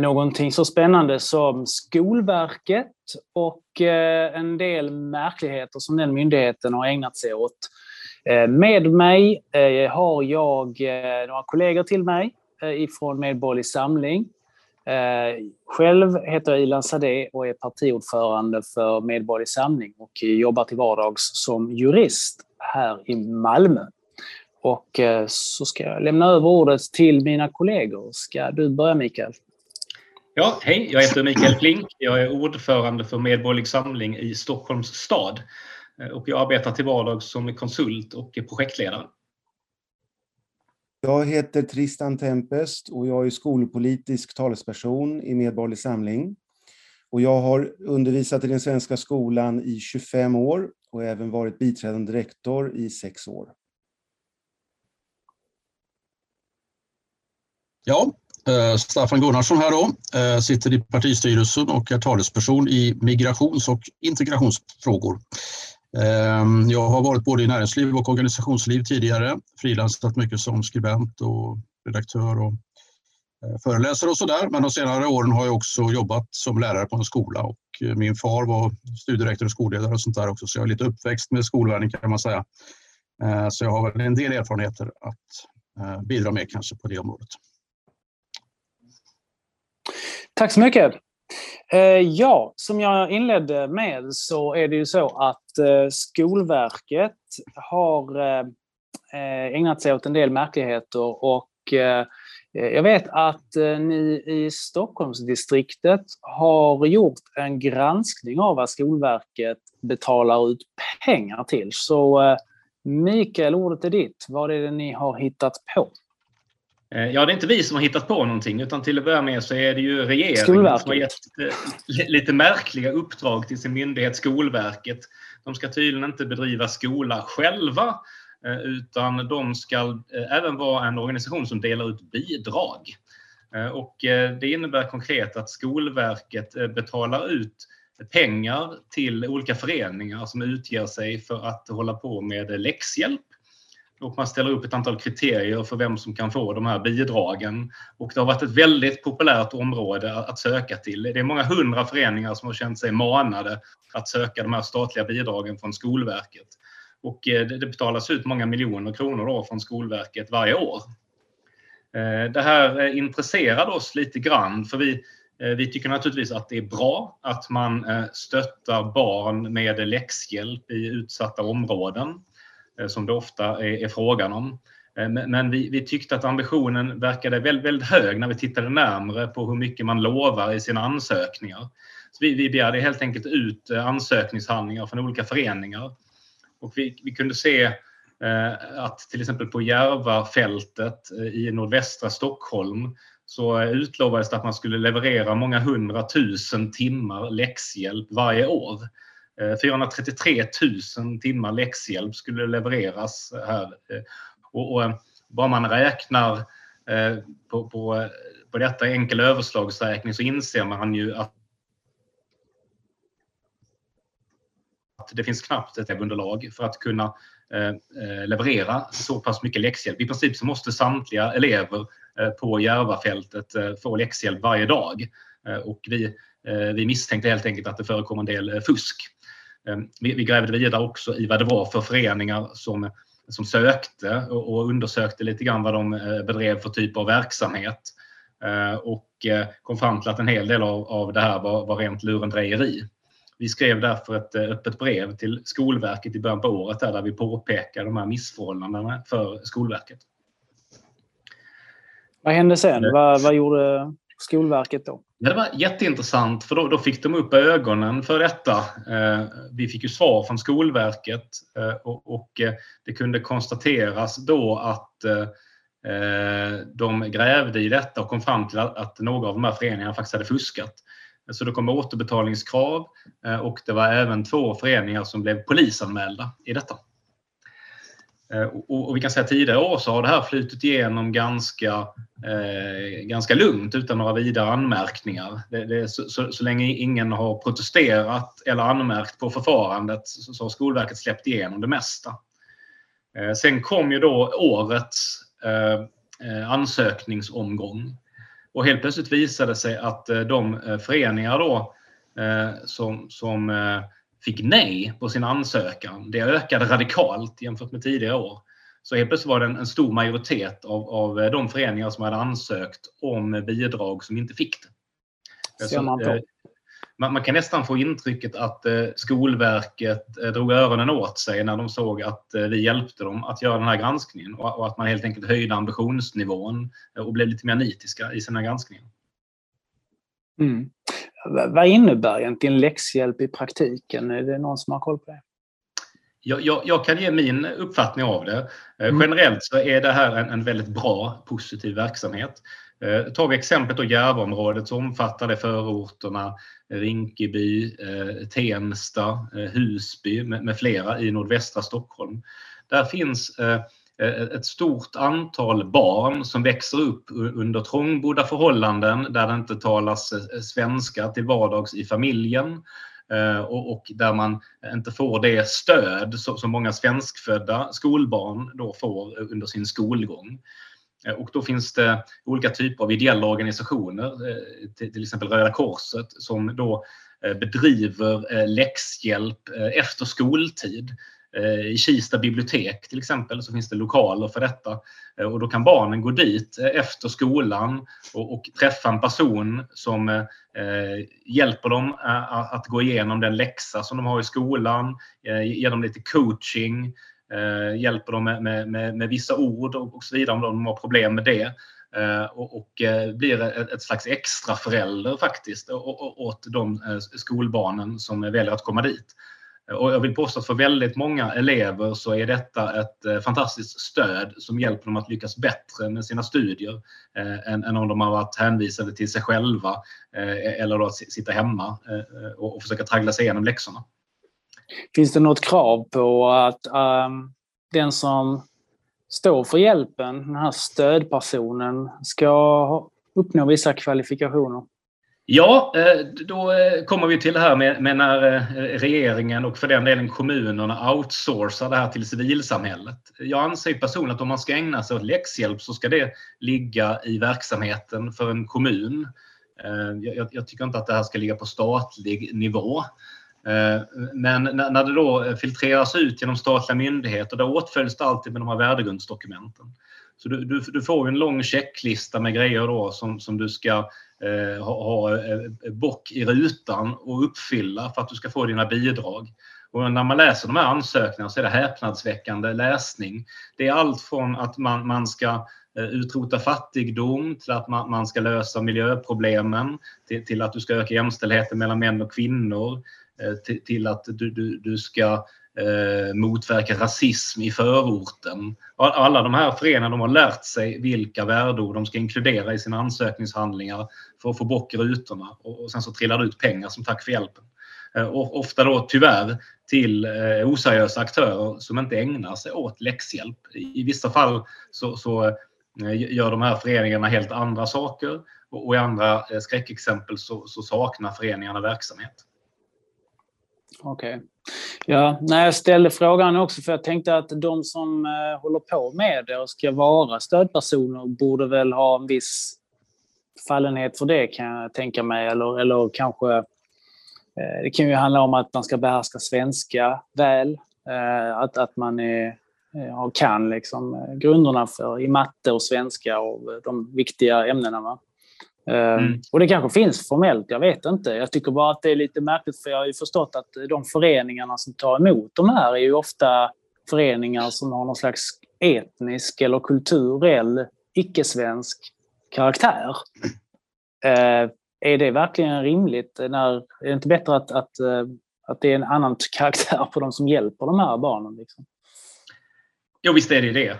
någonting så spännande som Skolverket och eh, en del märkligheter som den myndigheten har ägnat sig åt. Eh, med mig eh, har jag några kollegor till mig ifrån Medborgerlig Samling. Själv heter jag Ilan Sadeh och är partiordförande för Medborgerlig Samling och jobbar till vardags som jurist här i Malmö. Och så ska jag lämna över ordet till mina kollegor. Ska du börja Mikael? Ja, hej, jag heter Mikael Flink. Jag är ordförande för Medborgerlig Samling i Stockholms stad. Eh, och jag arbetar till vardags som konsult och projektledare. Jag heter Tristan Tempest och jag är skolpolitisk talesperson i Medborgerlig Samling. Och jag har undervisat i den svenska skolan i 25 år och även varit biträdande rektor i sex år. Ja, Eh, Staffan Gunnarsson här då, eh, sitter i partistyrelsen och är talesperson i migrations och integrationsfrågor. Ehm, jag har varit både i näringsliv och organisationsliv tidigare, frilansat mycket som skribent och redaktör och eh, föreläsare och sådär. Men de senare åren har jag också jobbat som lärare på en skola och min far var studierektor och skolledare och sånt där också, så jag är lite uppväxt med skolvärlden kan man säga. Så jag har väl en del erfarenheter att bidra med kanske på det området. Tack så mycket. Eh, ja, som jag inledde med så är det ju så att eh, Skolverket har eh, ägnat sig åt en del märkligheter och jag vet att ni i Stockholmsdistriktet har gjort en granskning av vad Skolverket betalar ut pengar till. Så Mikael, ordet är ditt. Vad är det ni har hittat på? Eh, ja, det är inte vi som har hittat på någonting utan till att börja med så är det ju regeringen som har gett eh, lite märkliga uppdrag till sin myndighet Skolverket. De ska tydligen inte bedriva skola själva eh, utan de ska även vara en organisation som delar ut bidrag. Och det innebär konkret att Skolverket betalar ut pengar till olika föreningar som utger sig för att hålla på med läxhjälp och man ställer upp ett antal kriterier för vem som kan få de här bidragen. Och det har varit ett väldigt populärt område att söka till. Det är många hundra föreningar som har känt sig manade att söka de här statliga bidragen från Skolverket. Och eh, det betalas ut många miljoner kronor då från Skolverket varje år. Eh, det här eh, intresserade oss lite grann för vi, vi tycker naturligtvis att det är bra att man stöttar barn med läxhjälp i utsatta områden. Eh, som det ofta är, är frågan om. Eh, men vi, vi, tyckte att ambitionen verkade väldigt, väldigt, hög när vi tittade närmre på hur mycket man lovar i sina ansökningar. Så vi, vi begärde helt enkelt ut eh, ansökningshandlingar från olika föreningar. Och vi, vi kunde se att till exempel på Järvafältet i nordvästra Stockholm så utlovades det att man skulle leverera många hundratusen timmar läxhjälp varje år. Eh, 433 000 timmar läxhjälp skulle levereras här. Eh, och, och eh, bara man räknar på, på, på detta enkel överslagsräkning så inser man ju att det finns knappt ett underlag för att kunna leverera så pass mycket läxhjälp. I princip så måste samtliga elever på Järvafältet få läxhjälp varje dag. Och vi, vi misstänkte helt enkelt att det förekom en del fusk. Ehm, vi, grävde vidare också i vad det var för föreningar som, som sökte och, undersökte lite grann vad de eh, bedrev för typ av verksamhet. Ehm, och eh, kom fram till att en hel del av, av det här var, var rent lurendrejeri. Vi skrev därför ett eh, öppet brev till Skolverket i början på året där, där vi påpekade de här missförhållandena för Skolverket. Vad hände sen? Vad, vad gjorde Skolverket då? Det var jätteintressant för då, då, fick de upp ögonen för detta. Eh, vi fick ju svar från Skolverket eh, och, och eh, det kunde konstateras då att eh, eh, de grävde i detta och kom fram till att några av de här föreningarna faktiskt hade fuskat. Så det kom återbetalningskrav och det var även två föreningar som blev polisanmälda i detta. Eh, och, vi kan säga att tidigare år så har det här flutit igenom ganska, eh, ganska lugnt utan några vidare anmärkningar. Det, det, så, så, så, länge ingen har protesterat eller anmärkt på förfarandet så, så har Skolverket släppt igenom det mesta. Eh, sen kom ju då årets eh, eh ansökningsomgång och helt plötsligt visade det sig att eh, de eh, föreningar då som, som fick nej på sin ansökan. Det ökade radikalt jämfört med tidigare år. Så helt plötsligt var det en, stor majoritet av, av eh, de föreningar som hade ansökt om bidrag som inte fick det. Så, man, eh, man, man, kan nästan få intrycket att eh, Skolverket eh, drog öronen åt sig när de såg att eh, vi hjälpte dem att göra den här granskningen och, och, att man helt enkelt höjde ambitionsnivån och blev lite mer nitiska i sina granskningar. Mm. Vad innebär egentligen läxhjälp i praktiken? Är det någon som har koll på det? Jag, jag, jag kan ge min uppfattning av det. Eh, mm. Generellt så är det här en, en väldigt bra, positiv verksamhet. Eh, tar vi exemplet då Järvaområdet så omfattar det förorterna Rinkeby, eh, Tensta, eh, Husby med, med, flera i nordvästra Stockholm. Där finns eh, Eh, ett stort antal barn som växer upp under trångbodda förhållanden där det inte talas eh, svenska till vardags i familjen eh, Eh, och där man inte får det stöd som många svenskfödda skolbarn då får under sin skolgång. Eh, och då finns det olika typer av ideella organisationer, eh, till exempel Röda Korset, som då bedriver läxhjälp efter skoltid Eh, I Kista bibliotek till exempel så finns det lokaler för detta eh, och då kan barnen gå dit eh, efter skolan och, och träffa en person som eh, hjälper dem att gå igenom den läxa som de har i skolan, eh, ger dem lite coaching, eh, hjälper dem med, med, med, vissa ord och, och så vidare om de har problem med det. Och, och, blir ett, ett slags extra förälder faktiskt åt de skolbarnen som väljer att komma dit. Och jag vill påstå att för väldigt många elever så är detta ett eh, fantastiskt stöd som hjälper dem att lyckas bättre med sina studier eh, än, än om de har varit hänvisade till sig själva eh, e-, eller då att sitta hemma eh, eh, och, och, försöka traggla sig igenom läxorna. Finns det något krav på att um, den som står för hjälpen, den här stödpersonen, ska uppnå vissa kvalifikationer? Ja, eh, då eh, kommer vi till det här med, när eh, regeringen och för den delen kommunerna outsourcar det här till civilsamhället. Jag anser personligen att om man ska ägna sig åt läxhjälp så ska det ligga i verksamheten för en kommun. Jag, jag tycker inte att det här ska ligga på statlig nivå. Men när det då filtreras ut genom statliga myndigheter, då åtföljs det alltid med de här värdegrundsdokumenten. Så du, du, du, får en lång checklista med grejer då som, som du ska eh, ha, ha eh, bock i rutan och uppfylla för att du ska få dina bidrag. Och när man läser de här ansökningarna så är det häpnadsväckande läsning. Det är allt från att man, man ska eh, utrota fattigdom, till att man, man ska lösa miljöproblemen, till, till, att du ska öka jämställdheten mellan män och kvinnor, eh, till, till att du, du, du ska eh, motverka rasism i förorten. Alla de här föreningarna de har lärt sig vilka värdeord de ska inkludera i sina ansökningshandlingar för att få bort rutorna och sen så trillar det ut pengar som tack för hjälpen. Eh, och ofta då tyvärr till eh, oseriösa aktörer som inte ägnar sig åt läxhjälp. I vissa fall så, så eh, gör de här föreningarna helt andra saker och i andra skräckexempel så, så saknar föreningarna verksamhet. Okej. Okay. Ja, när jag ställde frågan också för jag tänkte att de som eh, håller på med det och ska vara stödpersoner borde väl ha en viss fallenhet för det kan jag tänka mig. Eller, eller kanske, eh, det kan ju handla om att man ska behärska svenska väl. Eh, att, att man är, eh, kan liksom, eh, grunderna för, i matte och svenska och de viktiga ämnena. Va? Ehm, mm. Och det kanske finns formellt, jag vet inte. Jag tycker bara att det är lite märkligt för jag har ju förstått att de föreningarna som tar emot de här är ju ofta föreningar som har någon slags etnisk eller kulturell icke-svensk karaktär. Uh, är det verkligen rimligt? När, är det inte bättre att, att, uh, att det är en annan karaktär på de som hjälper de här barnen? Liksom? Jo, visst är det det.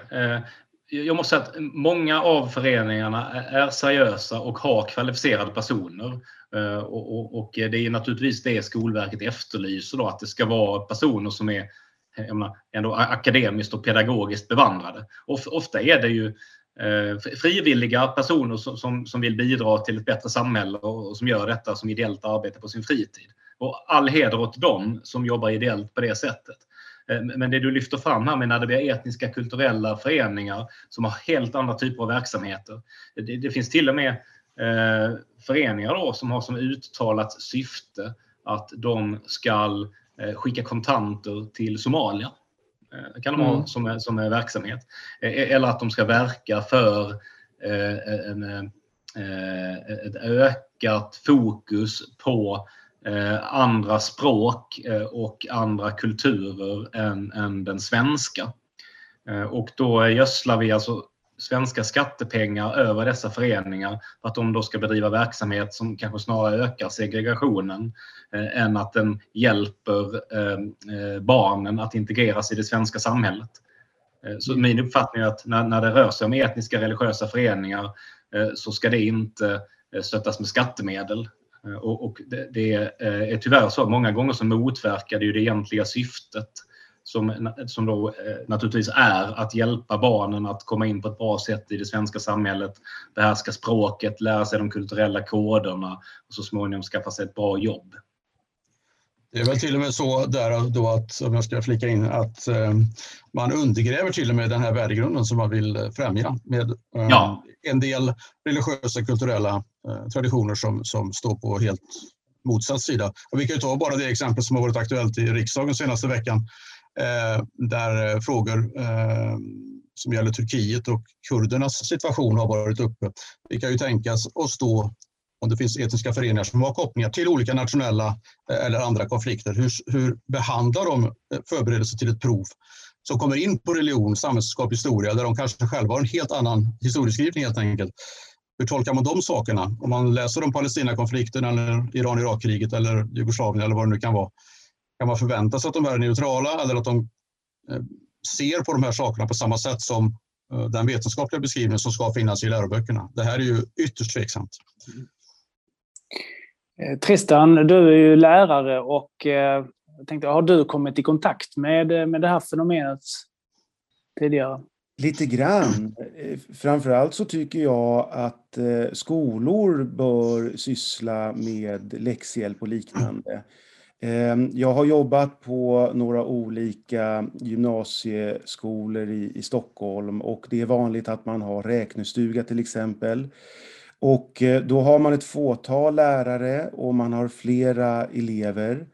Jag måste säga att många av föreningarna är seriösa och har kvalificerade personer. Eh, och, och, och det är naturligtvis det Skolverket efterlyser, då, att det ska vara personer som är menar, ändå akademiskt och pedagogiskt bevandrade. Ofta är det ju eh, frivilliga personer som, som vill bidra till ett bättre samhälle och som gör detta som ideellt arbete på sin fritid. Och all heder åt dem som jobbar ideellt på det sättet. Eh, men det du lyfter fram här med när det blir etniska kulturella föreningar som har helt andra typer av verksamheter. Det, det finns till och med eh, föreningar då som har som uttalat syfte att de ska eh, skicka kontanter till Somalia. Eh, det kan de mm. ha som, som verksamhet. Eh, eller att de ska verka för eh, en, ett ökat fokus på Eh, Eh, andra språk eh, och andra kulturer än, än den svenska. Eh, och då gödslar vi alltså svenska skattepengar över dessa föreningar för att de då ska bedriva verksamhet som kanske snarare ökar segregationen eh, än att den hjälper ehm, eh, barnen att integreras i det svenska samhället. Eh, så min uppfattning är att när, när det rör sig om etniska religiösa föreningar så ska det inte stöttas med skattemedel Eh, och, och det, det, eh, är tyvärr så att många gånger så motverkar det ju det egentliga syftet som, som då eh, naturligtvis är att hjälpa barnen att komma in på ett bra sätt i det svenska samhället, behärska språket, lära sig de kulturella koderna och så småningom skaffa sig ett bra jobb. Det är väl till och med så där då att, om jag ska flika in, att eh, man undergräver till och med den här värdegrunden som man vill främja med eh, ja. en del religiösa kulturella eh, traditioner som, som står på helt motsatt sida. Och vi kan ju ta bara det exempel som har varit aktuellt i riksdagen senaste veckan eh, där frågor eh, som gäller Turkiet och kurdernas situation har varit uppe. Vi kan ju tänkas oss då om det finns etniska föreningar som har kopplingar till olika nationella eh, eller andra konflikter. Hur, hur behandlar de förberedelser förberedelse till ett prov som kommer in på religion, samhällskunskap, historia där de kanske själva har en helt annan historieskrivning helt enkelt. Hur tolkar man de sakerna? Om man läser om Palestinakonflikten eller Iran-Irak-kriget eller Jugoslavien eller vad det nu kan vara. Kan man förvänta sig att de är neutrala eller att de eh, ser på de här sakerna på samma sätt som den vetenskapliga beskrivningen som ska finnas i läroböckerna? Det här är ju ytterst tveksamt. Mm. Eh, Tristan, du är ju lärare och eh, jag tänkte, har du kommit i kontakt med, eh, med det här fenomenet tidigare? Lite grann. Eh, framförallt så tycker jag att skolor bör syssla med läxhjälp och liknande. Jag har jobbat på några olika gymnasieskolor i, i Stockholm och det är vanligt att man har räknestuga till exempel. Och eh, då har man ett fåtal lärare och man har flera elever.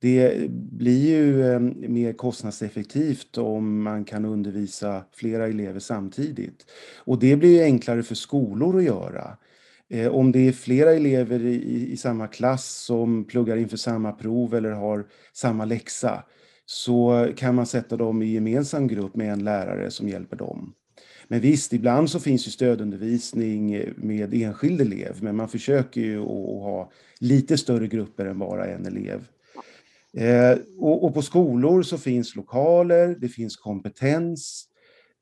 Det blir ju eh, mer kostnadseffektivt om man kan undervisa flera elever samtidigt. Och det blir enklare för skolor att göra. Eh, om det är flera elever i, i samma klass som pluggar inför samma prov eller har samma läxa så kan man sätta dem i gemensam grupp med en lärare som hjälper dem. Men visst, ibland så finns ju stödundervisning eh, med enskild elev, men man försöker ju att ha lite större grupper än bara en elev. Eh, och, på skolor så finns lokaler, det finns kompetens,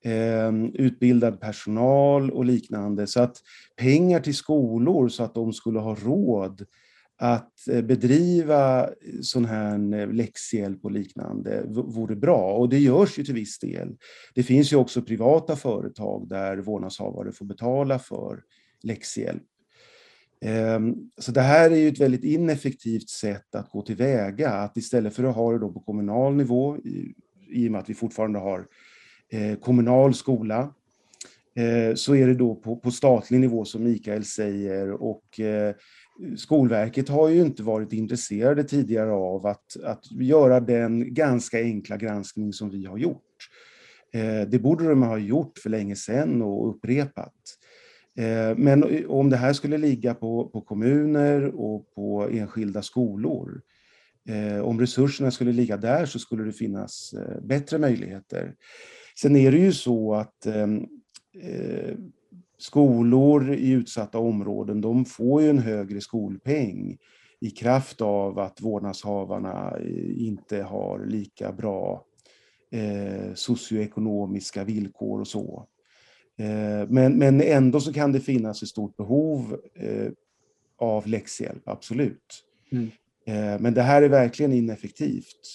eh, utbildad personal och liknande. Så att pengar till skolor så att de skulle ha råd att eh, bedriva eh, sån här eh, läxhjälp och liknande vore bra. Och det görs ju till viss del. Det finns ju också privata företag där vårdnadshavare får betala för läxhjälp. Ehm, så det här är ju ett väldigt ineffektivt sätt att gå tillväga. Att istället för att ha det då på kommunal nivå, i och med att vi fortfarande har kommunal skola, så är det då på, på statlig nivå som Mikael säger och Skolverket har ju inte varit intresserade tidigare av att, att göra den ganska enkla granskning som vi har gjort. Eh, det borde de ha gjort för länge sedan och upprepat. Eh, men om det här skulle ligga på, på kommuner och på enskilda skolor, eh, om resurserna skulle ligga där så skulle det finnas bättre möjligheter. Sen är det ju så att skolor i utsatta områden, de får ju en högre skolpeng i kraft av att vårdnadshavarna eh, inte har lika bra eh, socioekonomiska villkor och så. Men, men ändå så kan det finnas ett stort behov av läxhjälp, absolut. Mm. Men det här är verkligen ineffektivt,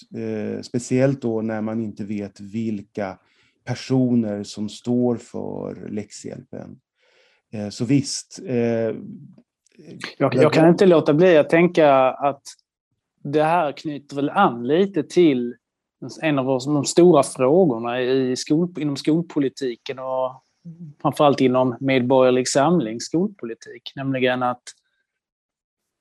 speciellt då när man inte vet vilka personer som står för läxhjälpen. Så visst. Jag, jag kan inte låta bli att tänka att det här knyter väl an lite till en av de stora frågorna i skol, inom skolpolitiken och framförallt inom medborgerlig samling skolpolitik, nämligen att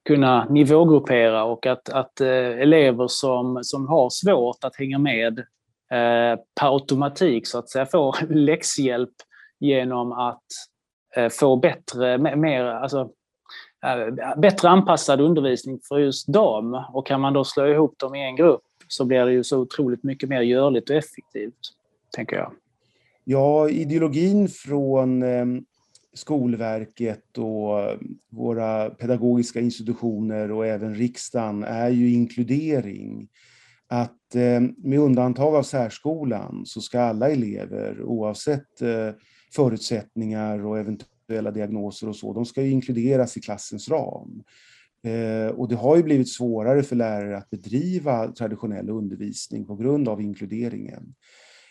kunna nivågruppera och att, att eh, elever som, som har svårt att hänga med eh, per automatik så att säga får läxhjälp genom att eh, Eh, få bättre, mer, alltså, eh, bättre anpassad undervisning för just dem. Och kan man då slå ihop dem i en grupp så blir det ju så otroligt mycket mer görligt och effektivt, tänker jag. Ja, ideologin från eh, Skolverket och våra pedagogiska institutioner och även riksdagen är ju inkludering. Att med undantag av särskolan så ska alla elever oavsett förutsättningar och eventuella diagnoser och så, de ska inkluderas i klassens ram. Eh, och det har ju blivit svårare för lärare att bedriva traditionell undervisning på grund av inkluderingen.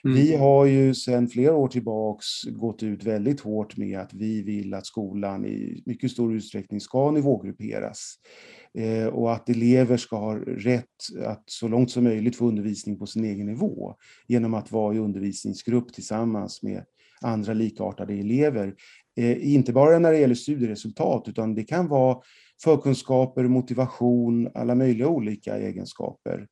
Mm. Vi har ju sedan flera år tillbaks gått ut väldigt hårt med att vi vill att skolan i mycket stor utsträckning ska nivågrupperas eh, och att elever ska ha rätt att så långt som möjligt få undervisning på sin egen nivå genom att vara i undervisningsgrupp tillsammans med andra likartade elever. Eh, inte bara när det gäller studieresultat utan det kan vara förkunskaper, motivation, alla möjliga olika egenskaper.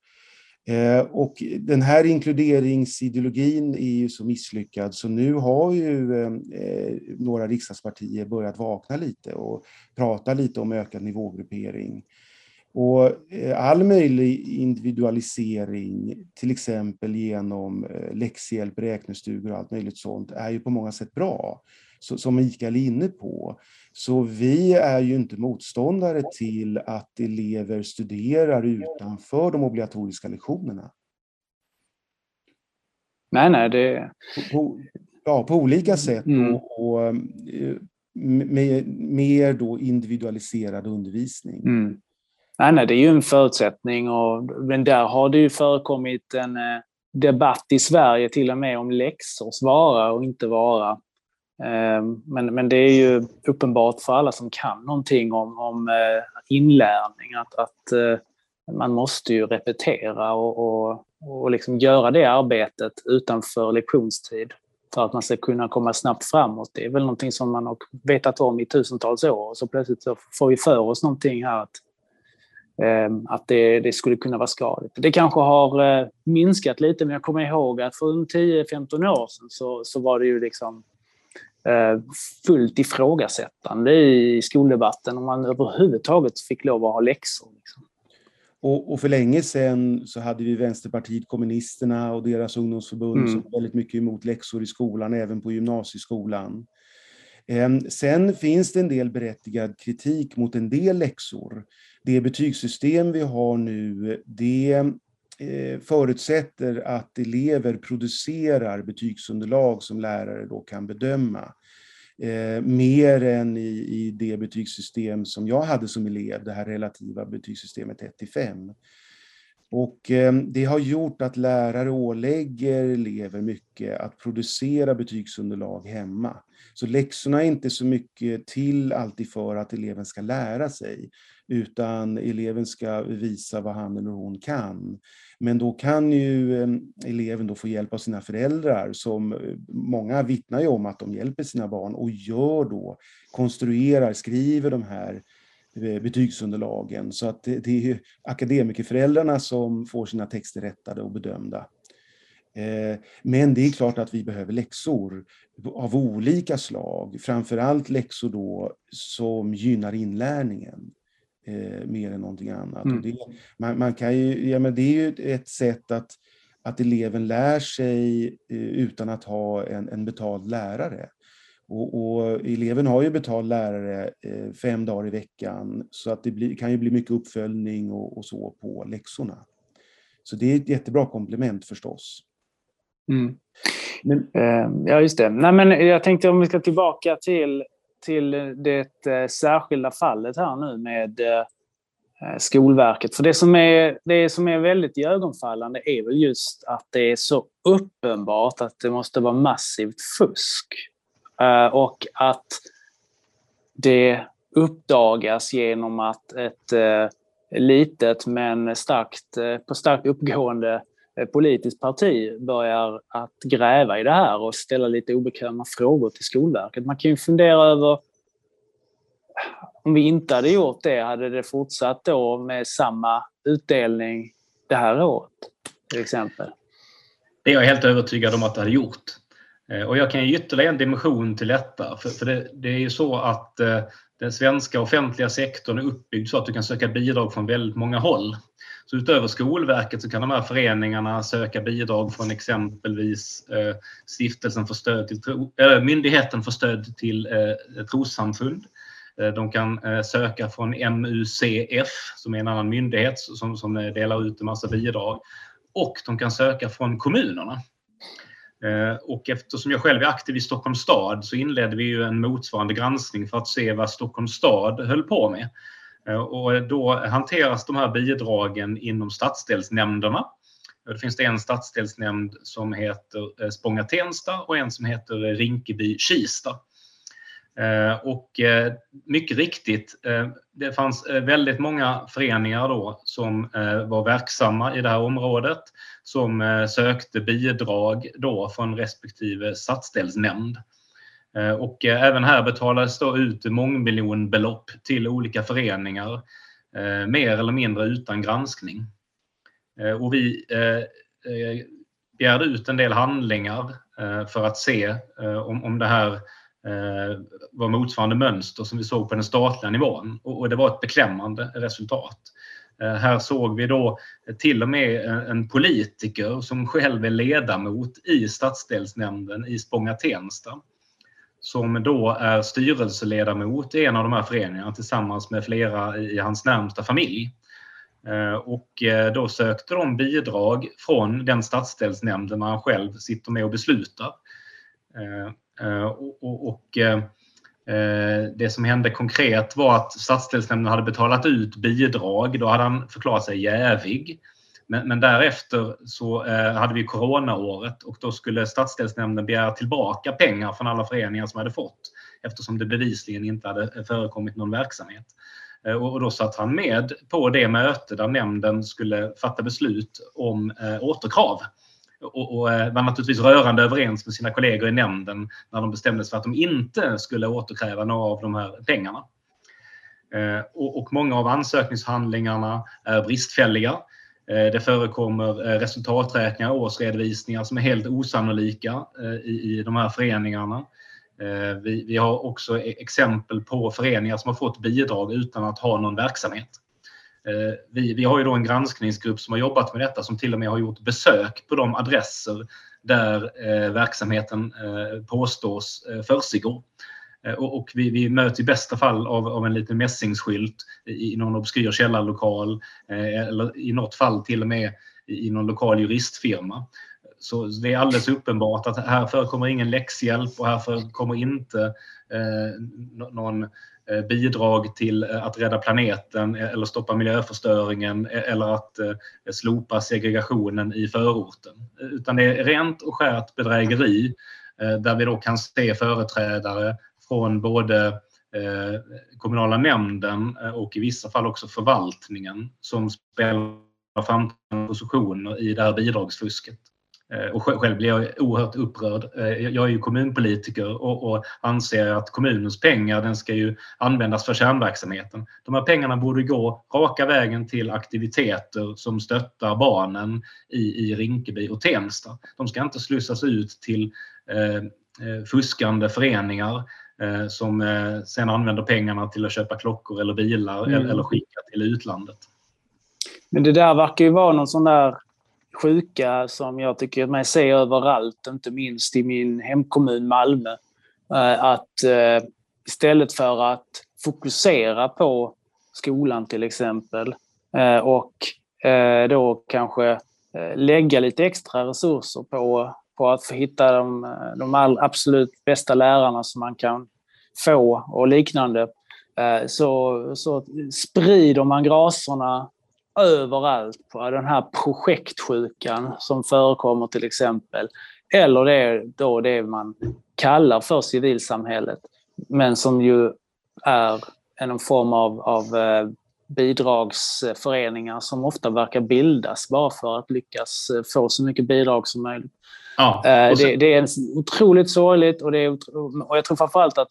Eh, och den här inkluderingsideologin är ju så misslyckad så nu har ju eh, eh några riksdagspartier börjat vakna lite och prata lite om ökad nivågruppering. Och eh, all möjlig individualisering, till exempel genom läxhjälp, räknestugor och allt möjligt sånt, är ju på många sätt bra, som Mikael är inne på. Så vi är ju inte motståndare till att elever studerar utanför de obligatoriska lektionerna. Nej, nej, det... På, ja, på olika sätt mm. och, och, eh, med mer då individualiserad undervisning. Mm. Nej, nej, det är ju en förutsättning, och, men där har det ju förekommit en eh, debatt i Sverige till och med om läxors vara och inte vara. Eh, men, men det är ju uppenbart för alla som kan någonting om, om eh, inlärning att, att eh, man måste ju repetera och, och, och liksom göra det arbetet utanför lektionstid för att man ska kunna komma snabbt framåt. Det är väl någonting som man har vetat om i tusentals år och så plötsligt så får vi för oss någonting här att, att det, det skulle kunna vara skadligt. Det kanske har eh, minskat lite men jag kommer ihåg att för 10-15 år sedan så, så var det ju liksom Eh, fullt ifrågasättande i skoldebatten om man överhuvudtaget fick lov att ha läxor. Liksom. Och, och, för länge sedan så hade vi Vänsterpartiet kommunisterna och deras ungdomsförbund mm. som var väldigt mycket emot läxor i skolan, även på gymnasieskolan. Ehm, sen finns det en del berättigad kritik mot en del läxor. Det betygssystem vi har nu, det eh, förutsätter att elever producerar betygsunderlag som lärare då kan bedöma. Eh, mer än i, i det betygssystem som jag hade som elev, det här relativa betygssystemet 1 5. Och eh, det har gjort att lärare ålägger elever mycket att producera betygsunderlag hemma. Så läxorna är inte så mycket till alltid för att eleven ska lära sig, utan eleven ska visa vad han eller hon kan. Men då kan ju eh, eleven då få hjälp av sina föräldrar som eh, många vittnar ju om att de hjälper sina barn och gör då, konstruerar, skriver de här eh, betygsunderlagen. Så att det, det är akademikerföräldrarna som får sina texter rättade och bedömda. Eh, men det är klart att vi behöver läxor av olika slag, framförallt läxor då som gynnar inlärningen eh, mer än någonting annat. Mm. Det, man, man, kan ju, ja, men det är ju ett sätt att, att eleven lär sig eh, utan att ha en, en betald lärare. Och, och, eleven har ju betald lärare eh, fem dagar i veckan så att det blir, kan ju bli mycket uppföljning och, och så på läxorna. Så det är ett jättebra komplement förstås. Mm. Men, ja, just det. Nej, men jag tänkte om vi ska tillbaka till, till det särskilda fallet här nu med Skolverket. För det som, är, det som är väldigt iögonfallande är väl just att det är så uppenbart att det måste vara massivt fusk. Eh, och att det uppdagas genom att ett eh, litet men starkt, eh, på starkt uppgående politiskt parti börjar att gräva i det här och ställa lite obekväma frågor till Skolverket. Man kan ju fundera över om vi inte hade gjort det, hade det fortsatt då med samma utdelning det här året till exempel? Det är jag helt övertygad om att det hade gjort. Eh, och jag kan ge ytterligare en dimension till detta. För, för det, det, är ju så att eh, den svenska offentliga sektorn är uppbyggd så att du kan söka bidrag från väldigt många håll. Så utöver Skolverket så kan de här föreningarna söka bidrag från exempelvis eh, stiftelsen för stöd till tro, äh, Myndigheten för stöd till eh, trossamfund. De kan söka från MUCF som är en annan myndighet som, som delar ut en massa bidrag. Och de kan söka från kommunerna. Eh, och eftersom jag själv är aktiv i Stockholms stad så inledde vi ju en motsvarande granskning för att se vad Stockholms stad höll på med. Eh, och då hanteras de här bidragen inom stadsdelsnämnderna. Det finns det en stadsdelsnämnd som heter eh, Spånga-Tensta och en som heter Rinkeby-Kista. Eh, och eh, mycket riktigt, eh, det fanns väldigt många föreningar då som var verksamma i det här området som sökte bidrag då från respektive stadsdelsnämnd. Och även här betalades då ut mångmiljonbelopp till olika föreningar, mer eller mindre utan granskning. Och vi begärde ut en del handlingar för att se om det här Eh, var motsvarande mönster som vi såg på den statliga nivån. Och det var ett beklämmande resultat. Eh, här såg vi då till och med en politiker som själv är ledamot i stadsdelsnämnden i Spånga-Tensta. Som då är styrelseledamot i en av de här föreningarna tillsammans med flera i hans närmsta familj. Eh, och då sökte de bidrag från den stadsdelsnämnden där själv sitter med och beslutar. Eh, och eh, eh, det som hände konkret var att stadsdelsnämnden hade betalat ut bidrag. Då hade han förklarat sig jävig. Men, men därefter så eh, hade vi coronaåret och då skulle stadsdelsnämnden begära tillbaka pengar från alla föreningar som hade fått eftersom det bevisligen inte hade förekommit någon verksamhet. Och då satt han med på det möte där nämnden skulle fatta beslut om återkrav och, och eh, var naturligtvis rörande överens med sina kollegor i nämnden när de bestämde sig för att de inte skulle återkräva några av de här pengarna. Eh, och, och många av ansökningshandlingarna är bristfälliga. Eh, det förekommer resultaträkningar och årsredovisningar som är helt osannolika i, i de här föreningarna. Vi, vi, har också e-, exempel på föreningar som har fått bidrag utan att ha någon verksamhet. Eh, vi, vi har ju då en granskningsgrupp som har jobbat med detta som till och med har gjort besök på de adresser där eh, verksamheten eh, påstås eh, försiggå. Eh, och, och vi, vi möts i bästa fall av, av en liten mässingsskylt i, i någon obskyr källarlokal eh, eller i något fall till och med i, i någon lokal juristfirma. Så det är alldeles uppenbart att här förekommer ingen läxhjälp och här förekommer inte eh, någon Eh, bidrag till eh, att rädda planeten eh, eller stoppa miljöförstöringen eller att slopa segregationen i förorten. Utan det är rent och skärt bedrägeri där vi då kan se företrädare från både kommunala nämnden och i vissa fall också förvaltningen som spelar framträdande positioner i det här bidragsfusket. Eh, och själv blir jag oerhört upprörd. Eh, jag är ju kommunpolitiker och, och anser att kommunens pengar den ska ju användas för kärnverksamheten. De här pengarna borde gå raka vägen till aktiviteter som stöttar barnen i, i Rinkeby och Tensta. De ska inte slussas ut till eh, eh fuskande föreningar eh, som eh, sen använder pengarna till att köpa klockor eller bilar mm. eller, eller skicka till utlandet. Men det där verkar ju vara någon sån där sjuka som jag tycker mig se överallt, inte minst i min hemkommun Malmö. Eh, att eh, istället för att fokusera på skolan till exempel eh, och då kanske lägga lite extra resurser på, på att hitta de, de absolut bästa lärarna som man kan få och liknande så, så sprider man graserna överallt på den här projektsjukan som förekommer till exempel. Eller det, då det man kallar för civilsamhället, men som ju är en form av, av eh, bidragsföreningar som ofta verkar bildas bara för att lyckas eh, få så mycket bidrag som möjligt. Ja, eh, det, det, är otroligt sorgligt och, det är, och jag tror framförallt att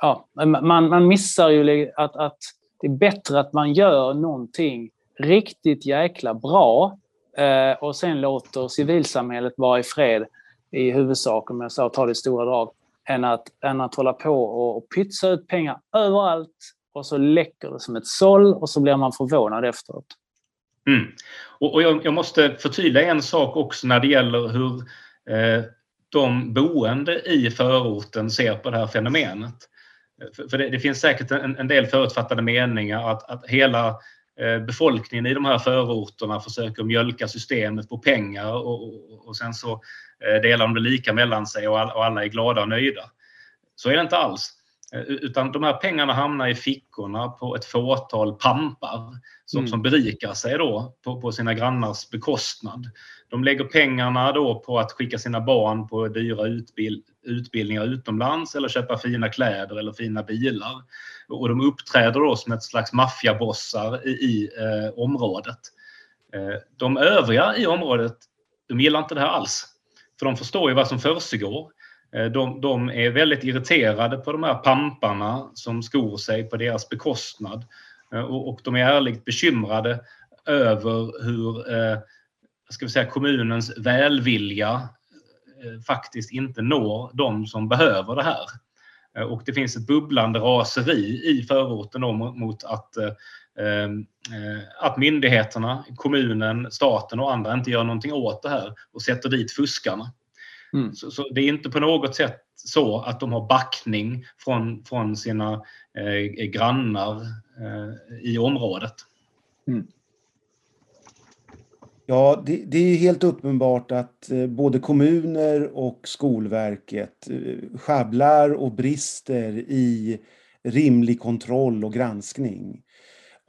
ja, man, man missar ju att, att det är bättre att man gör någonting riktigt jäkla bra eh, och sen låter civilsamhället vara i fred i huvudsak, om jag så tar det i stora drag, än att, än att hålla på och pytsa ut pengar överallt och så läcker det som ett såll och så blir man förvånad efteråt. Mm. Och, och jag, jag, måste förtydliga en sak också när det gäller hur eh, de boende i förorten ser på det här fenomenet. För, för det, det, finns säkert en, en, del förutfattade meningar att, att hela Eh, befolkningen i de här förorterna försöker mjölka systemet på pengar och, och, och sen så eh, delar de det lika mellan sig och, all, och alla är glada och nöjda. Så är det inte alls. Eh, utan de här pengarna hamnar i fickorna på ett fåtal pampar som, mm. som berikar sig då på, på, sina grannars bekostnad. De lägger pengarna då på att skicka sina barn på dyra utbild, utbildningar utomlands eller köpa fina kläder eller fina bilar. Och de uppträder då som ett slags maffiabossar i, i eh, området. Eh, de övriga i området de gillar inte det här alls. För de förstår ju vad som försiggår. Eh, de, de, är väldigt irriterade på de här pamparna som skor sig på deras bekostnad. Eh, och, och de är ärligt bekymrade över hur eh, ska vi säga, kommunens välvilja eh, faktiskt inte når de som behöver det här. Och det finns ett bubblande raseri i förorten mot att, att myndigheterna, kommunen, staten och andra inte gör någonting åt det här och sätter dit fuskarna. Mm. Så, så, det är inte på något sätt så att de har backning från, från sina eh, grannar eh, i området. Mm. Ja, det, det, är helt uppenbart att eh, både kommuner och Skolverket eh, schabblar och brister i rimlig kontroll och granskning.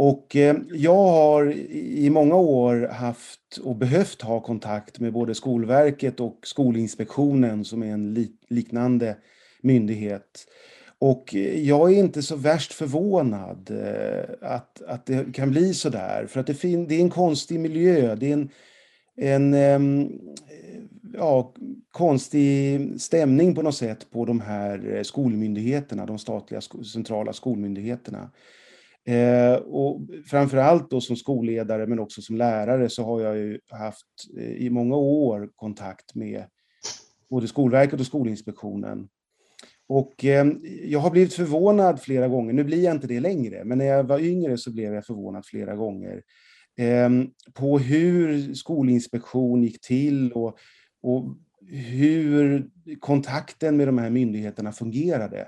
Och eh, jag har i många år haft och behövt ha kontakt med både Skolverket och Skolinspektionen som är en liknande myndighet. Och eh, jag är inte så värst förvånad eh, att, att det kan bli så där. För att det, det är en konstig miljö. Det är en, en ehm, ja, konstig stämning på något sätt på de här skolmyndigheterna, de statliga centrala skolmyndigheterna. Eh, och framförallt då som skolledare men också som lärare så har jag ju haft eh, i många år kontakt med både Skolverket och Skolinspektionen. Och eh, jag har blivit förvånad flera gånger, nu blir jag inte det längre, men när jag var yngre så blev jag förvånad flera gånger eh, på hur Skolinspektion gick till och, och hur kontakten med de här myndigheterna fungerade.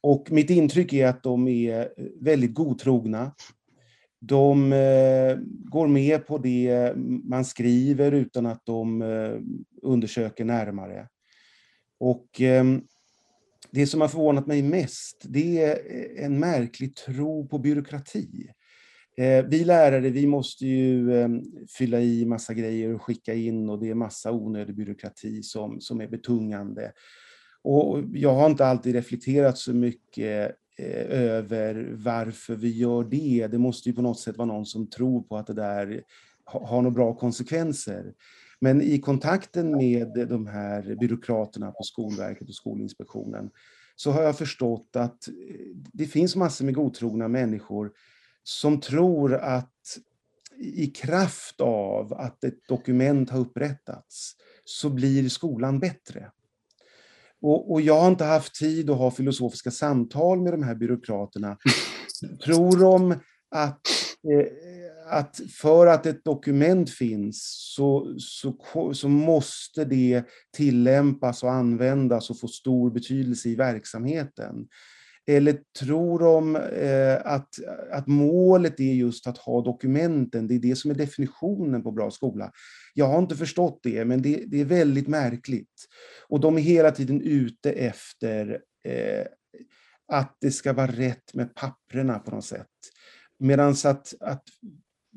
Och mitt intryck är att de är eh, väldigt godtrogna. De eh, går med på det man skriver utan att de eh, undersöker närmare. Och eh, det som har förvånat mig mest, det är eh, en märklig tro på byråkrati. Eh, vi lärare, vi måste ju ehm, fylla i massa grejer och skicka in och det är massa onödig byråkrati som, som är betungande. Och jag har inte alltid reflekterat så mycket eh, över varför vi gör det. Det måste ju på något sätt vara någon som tror på att det där har några bra konsekvenser. Men i kontakten med de här byråkraterna på Skolverket och Skolinspektionen så har jag förstått att eh, det finns massor med godtrogna människor som tror att i kraft av att ett dokument har upprättats så blir skolan bättre. Och, och, jag har inte haft tid att ha filosofiska samtal med de här byråkraterna. Tror de att, eh, att för att ett dokument finns så, så, så måste det tillämpas och användas och få stor betydelse i verksamheten? Eller tror de eh, att, att målet är just att ha dokumenten, det är det som är definitionen på bra skola? Jag har inte förstått det, men det, det är väldigt märkligt. Och de är hela tiden ute efter eh, att det ska vara rätt med papprena på något sätt. Medan att, att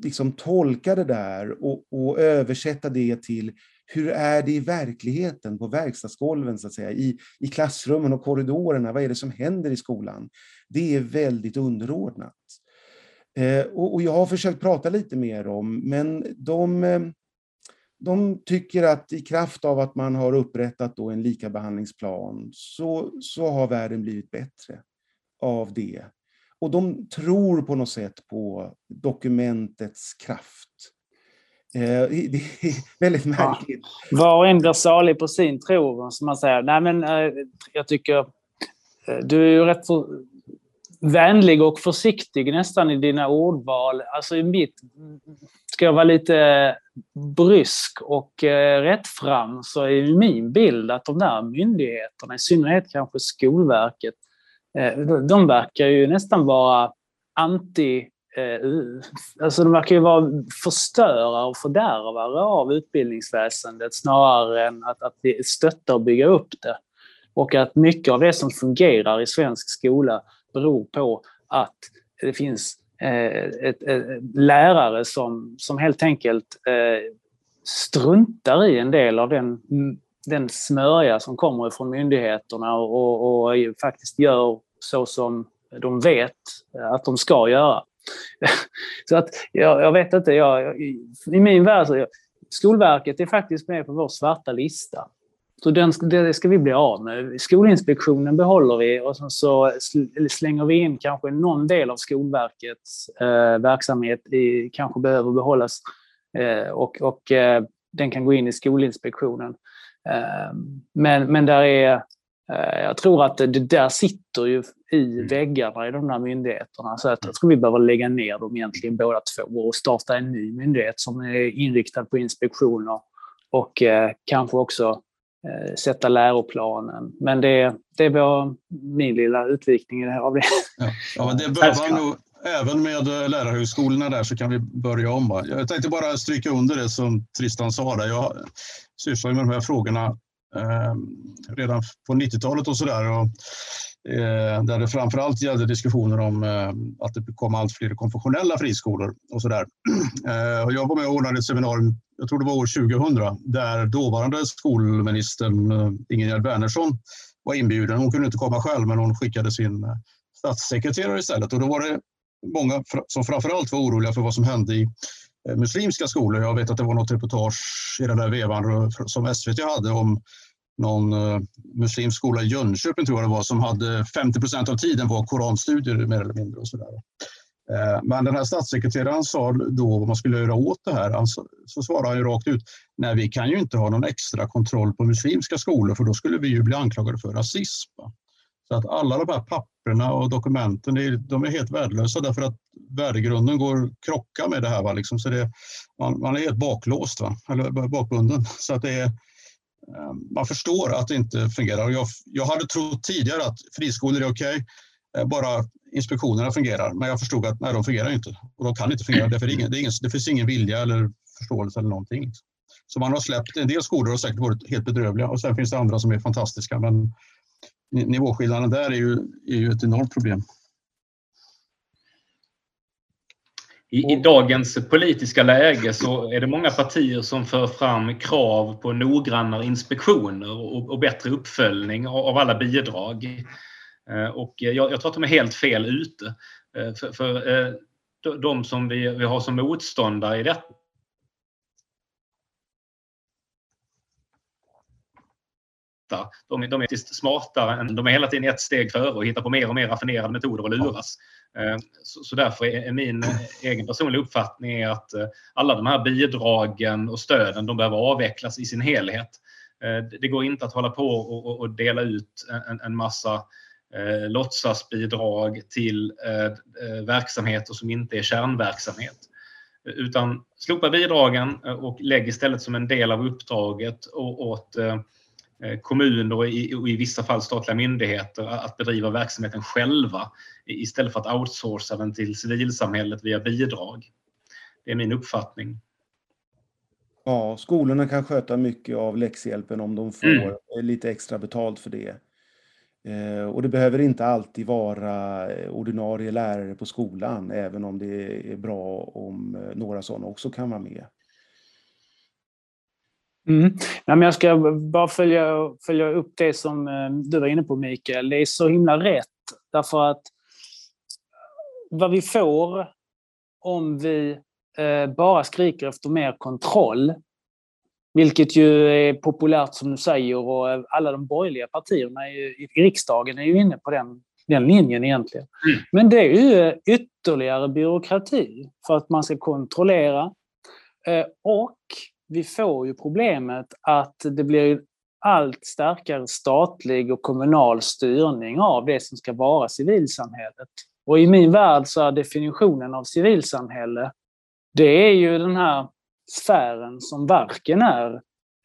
liksom tolka det där och, och, översätta det till hur är det i verkligheten på verkstadsgolven, så att säga, i, i klassrummen och korridorerna? Vad är det som händer i skolan? Det är väldigt underordnat. Eh, och, och, jag har försökt prata lite mer om, men de, eh, de tycker att i kraft av att man har upprättat då en likabehandlingsplan så, så har världen blivit bättre av det. Och de tror på något sätt på dokumentets kraft. Eh, det är väldigt märkligt. Ja. Var och en blir salig på sin tro, som man säger. Nej, men eh, jag tycker eh, du är ju rätt för vänlig och försiktig nästan i dina ordval. Alltså i mitt, ska jag vara lite eh, brysk och eh, rättfram så är min bild att de där myndigheterna, i synnerhet kanske Skolverket, eh, de verkar ju nästan vara anti Eh, alltså de verkar ju vara förstörare och fördärvare av utbildningsväsendet snarare än att, att stötta och bygga upp det. Och att mycket av det som fungerar i svensk skola beror på att det finns Eh, ett, ett, lärare som, som helt enkelt eh, struntar i en del av den, den smörja som kommer från myndigheterna och, och, och faktiskt gör så som de vet eh, att de ska göra. så att jag, jag vet inte, jag, i min värld så Skolverket är faktiskt med på vår svarta lista. Så den, det ska vi bli av med. Skolinspektionen behåller vi och så slänger vi in kanske någon del av Skolverkets eh, verksamhet i, kanske behöver behållas eh, och, och eh, den kan gå in i Skolinspektionen. Eh, men, men där är Eh, jag tror att det där sitter ju i mm. väggarna i de där myndigheterna. Så att jag tror vi behöver lägga ner dem egentligen båda två och starta en ny myndighet som är inriktad på inspektioner och eh, kanske också sätta läroplanen. Men det, det var min lilla utvikning av det. Ja, ja men det behöver man nog, även med lärarhögskolorna där så kan vi börja om. Jag tänkte bara stryka under det som Tristan sa där. Jag sysslar med de här frågorna Eh, redan på 90-talet och sådär. Eh, där det framförallt gällde diskussioner om eh, att det kom allt fler konfessionella friskolor och sådär. Eh, jag var med och ordnade ett seminarium, jag tror det var år 2000, där dåvarande skolministern eh, Ingegerd Wärnersson var inbjuden. Hon kunde inte komma själv, men hon skickade sin eh, statssekreterare istället. Och då var det många som framförallt var oroliga för vad som hände i Eh, muslimska skolor. Jag vet att det var något reportage i den där vevan som SVT hade om någon eh, muslimsk skola i Jönköping tror jag det var som hade 50 procent av tiden var koranstudier mer eller mindre. och så där. Eh, men den här statssekreteraren sa då vad man skulle göra åt det här. Alltså, så svarade han ju rakt ut, nej vi kan ju inte ha någon extra kontroll på muslimska skolor för då skulle vi ju bli anklagade för rasism. Så att alla de här papperna och dokumenten, de är helt värdelösa därför att värdegrunden går krocka med det här. Va? Liksom, så det, man, man är helt baklåst, va? eller bakbunden. Så att det är, Ehm, man förstår att det inte fungerar. Jag, jag hade trott tidigare att friskolor är okej, okay, bara inspektionerna fungerar. Men jag förstod att nej, de fungerar inte och de kan inte fungera. Därför det, det, ingen, det finns ingen vilja eller förståelse eller någonting. Så man har släppt, en del skolor har säkert varit helt bedrövliga och sen finns det andra som är fantastiska. Men nivåskillnaden där är ju, är ju ett enormt problem. I, I, dagens politiska läge så är det många partier som för fram krav på noggrannare inspektioner och, och bättre uppföljning av, av alla bidrag. Eh, och jag, jag, tror att de är helt fel ute. Eh, för, för eh, de som vi, vi har som motståndare i detta smarta. De, de är faktiskt smartare än, de är hela tiden ett steg före och hittar på mer och mer raffinerade metoder att luras. Eh, så, så därför är min egen personliga uppfattning att eh, alla de här bidragen och stöden de behöver avvecklas i sin helhet. Eh, det går inte att hålla på och, och dela ut en, en massa eh, låtsasbidrag till eh, verksamheter som inte är kärnverksamhet. Utan slopa bidragen och lägg istället som en del av uppdraget åt eh, kommuner och i, och i vissa fall statliga myndigheter att bedriva verksamheten själva istället för att outsourca den till civilsamhället via bidrag. Det är min uppfattning. Ja, skolorna kan sköta mycket av läxhjälpen om de får mm. lite extra betalt för det. Eh, och det behöver inte alltid vara eh, ordinarie lärare på skolan, även om det är bra om eh, några sådana också kan vara med. Mm. Ja, men jag ska bara följa, följa upp det som du var inne på Mikael. Det är så himla rätt. Därför att vad vi får om vi bara skriker efter mer kontroll vilket ju är populärt som du säger och alla de borgerliga partierna i, riksdagen är ju inne på den, den linjen egentligen. Mm. Men det är ju ytterligare byråkrati för att man ska kontrollera. Eh, och vi får ju problemet att det blir allt starkare statlig och kommunal styrning av det som ska vara civilsamhället. Och i min värld så är definitionen av civilsamhälle, det är ju den här sfären som varken är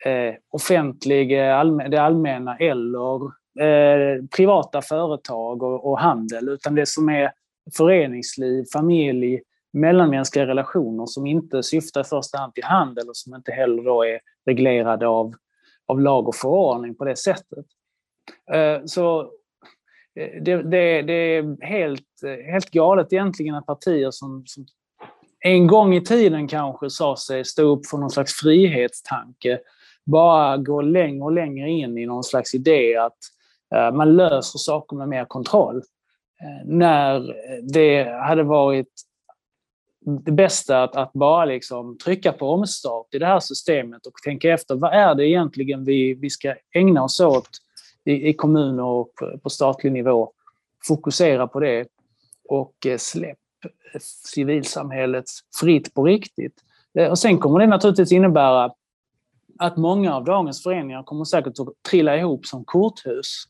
eh, offentlig, allmän, det allmänna eller eh, privata företag och, och, handel, utan det som är föreningsliv, familj, mellanmänskliga relationer som inte syftar i första hand till handel och som inte heller då är reglerade av, av lag och förordning på det sättet. Eh, så eh, det, det, det, är helt, helt galet egentligen att partier som, som en gång i tiden kanske sa sig stå upp för någon slags frihetstanke, bara går längre och längre in i någon slags idé att eh, man löser saker med mer kontroll. När det hade varit det bästa att, att bara liksom trycka på omstart i det här systemet och tänka efter vad är det egentligen vi, vi ska ägna oss åt i, i kommuner och på, på statlig nivå. Fokusera på det och eh, släpp civilsamhället fritt på riktigt. Eh, och sen kommer det naturligtvis innebära att många av dagens föreningar kommer säkert att trilla ihop som korthus.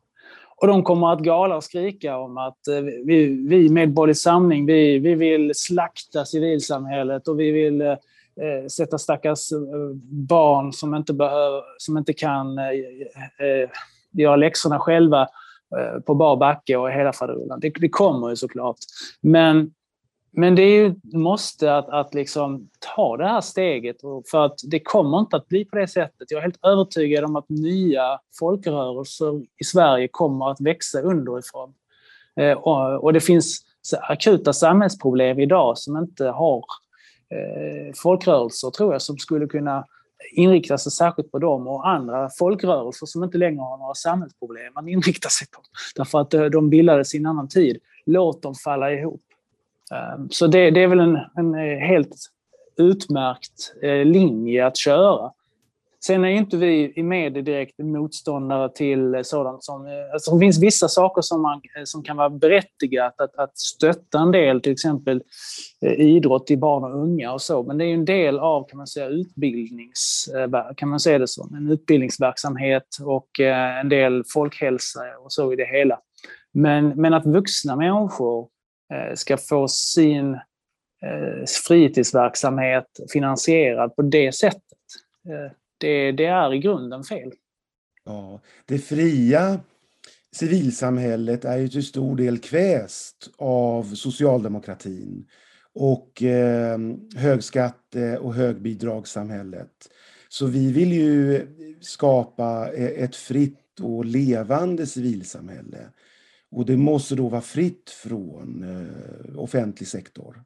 Och de kommer att gala och skrika om att eh, vi, vi Medborgerlig Samling, vi, vi vill slakta civilsamhället och vi vill eh, eh sätta stackars eh, barn som inte, behöver, som inte kan eh, göra läxorna själva på bar backe och hela faderullan. Det, det kommer ju såklart. Men men det är ju måste att, att liksom ta det här steget för att det kommer inte att bli på det sättet. Jag är helt övertygad om att nya folkrörelser i Sverige kommer att växa underifrån. Eh, och det finns akuta samhällsproblem idag som inte har eh, folkrörelser, tror jag, som skulle kunna inrikta sig särskilt på dem och andra folkrörelser som inte längre har några samhällsproblem att inrikta sig på. Därför att de bildades i en annan tid. Låt dem falla ihop. Ehm, så det, det är väl en, en eh, helt utmärkt eh, linje att köra. Sen är inte vi i media direkt motståndare till sådant som... Eh, alltså det finns vissa saker som, man, som kan vara berättigat att, att stötta en del, till exempel idrott i barn och unga och så. Men det är en del av, kan man säga, utbildnings... Kan man säga det som? En utbildningsverksamhet och en del folkhälsa och så i det hela. Men, men att vuxna människor Eh, ska få sin eh, fritidsverksamhet finansierad på det sättet. Eh, det, det är i grunden fel. Ja, det fria civilsamhället är ju till stor del kväst av socialdemokratin och eh, högskatte och högbidragssamhället. Så vi vill ju skapa ett fritt och levande civilsamhälle och det måste då vara fritt från eh, offentlig sektor.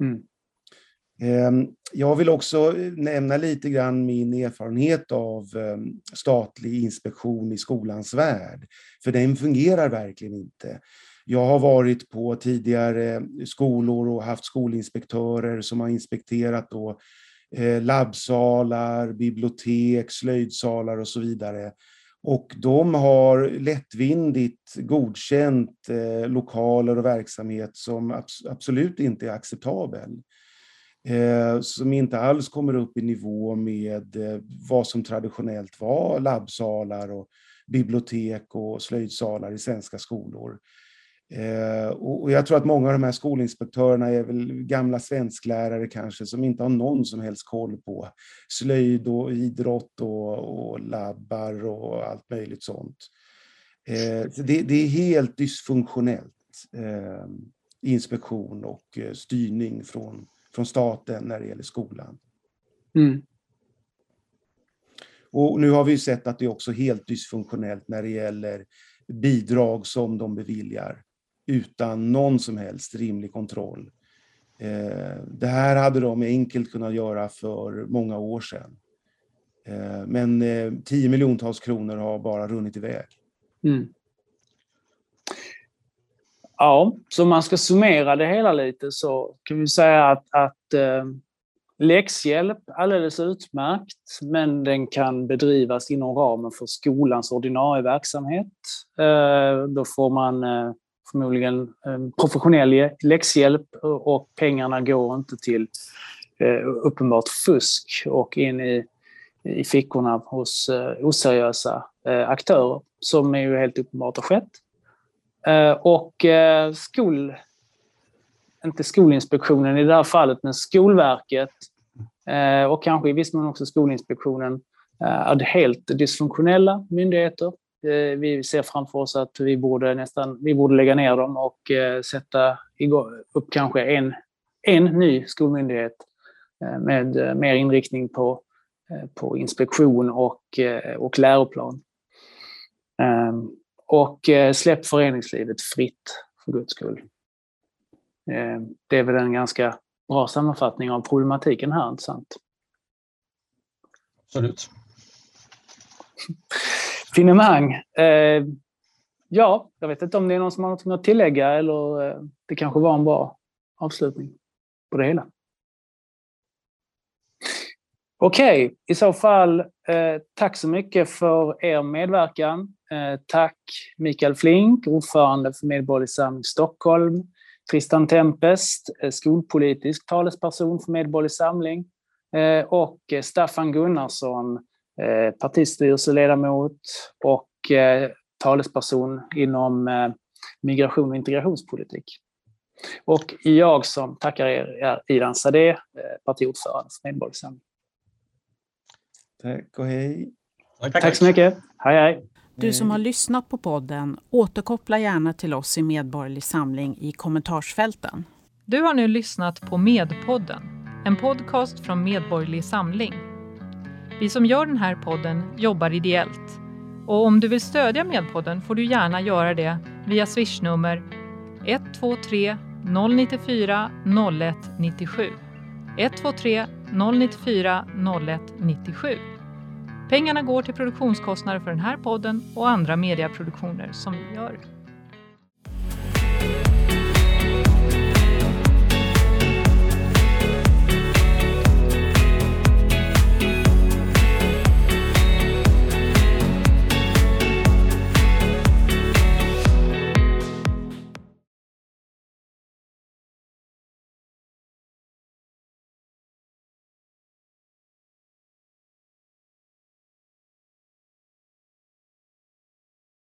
Mm. Eh, jag vill också nämna lite grann min erfarenhet av eh, statlig inspektion i skolans värld. För den fungerar verkligen inte. Jag har varit på tidigare skolor och haft skolinspektörer som har inspekterat då eh, labbsalar, bibliotek, slöjdsalar och så vidare. Och de har lättvindigt godkänt eh, lokaler och verksamhet som abs absolut inte är acceptabel. Eh, som inte alls kommer upp i nivå med eh, vad som traditionellt var labbsalar och bibliotek och slöjdsalar i svenska skolor. Eh, och jag tror att många av de här skolinspektörerna är väl gamla svensklärare kanske som inte har någon som helst koll på slöjd och idrott och, och labbar och allt möjligt sånt. Eh, det, det, är helt dysfunktionellt eh, inspektion och styrning från, från staten när det gäller skolan. Mm. Och nu har vi sett att det är också helt dysfunktionellt när det gäller bidrag som de beviljar utan någon som helst rimlig kontroll. Eh, det här hade de enkelt kunnat göra för många år sedan. Eh, men eh, 10 miljontals kronor har bara runnit iväg. Mm. Ja, så om man ska summera det hela lite så kan vi säga att, att eh, läxhjälp alldeles utmärkt, men den kan bedrivas inom ramen för skolans ordinarie verksamhet. Eh, då får man eh, förmodligen eh, professionell läxhjälp och pengarna går inte till eh, uppenbart fusk och in i, i fickorna hos eh, oseriösa aktörer, som är ju helt uppenbart har skett. Och skol, inte Skolinspektionen i det här fallet, men Skolverket och kanske i viss mån också Skolinspektionen är helt dysfunktionella myndigheter Eh, vi ser framför oss att vi borde nästan vi borde lägga ner dem och eh, sätta upp kanske en, en ny skolmyndighet eh, med mer inriktning på, på inspektion och, och läroplan. Ehm, och släpp föreningslivet fritt, för guds skull. Ehm, det är väl en ganska bra sammanfattning av problematiken här, inte sant? Absolut finemang. Eh, ja, jag vet inte om det är någon som har något att tillägga eller eh, det kanske var en bra avslutning på det hela. Okej, okay, i så fall eh, tack så mycket för er medverkan. Eh, tack Mikael Flink, ordförande för Medborgerlig Samling Stockholm. Tristan Tempest, eh, skolpolitisk talesperson för Medborgerlig Samling. Eh, och Staffan Gunnarsson, Eh, partistyrelseledamot och eh, talesperson inom eh, migration och integrationspolitik. Och jag som tackar er är Idan Sadeh, partiordförande för Medborgarsamling. Tack och hej. Tack, tack så mycket. Hej, hej. Du som har lyssnat på podden, återkoppla gärna till oss i Medborgerlig Samling i kommentarsfälten. Du har nu lyssnat på Medpodden, en podcast från Medborgerlig Samling vi som gör den här podden jobbar ideellt. Och om du vill stödja Medpodden får du gärna göra det via swishnummer 123 094 0197. 123 094 0197. Pengarna går till produktionskostnader för den här podden och andra mediaproduktioner som vi gör.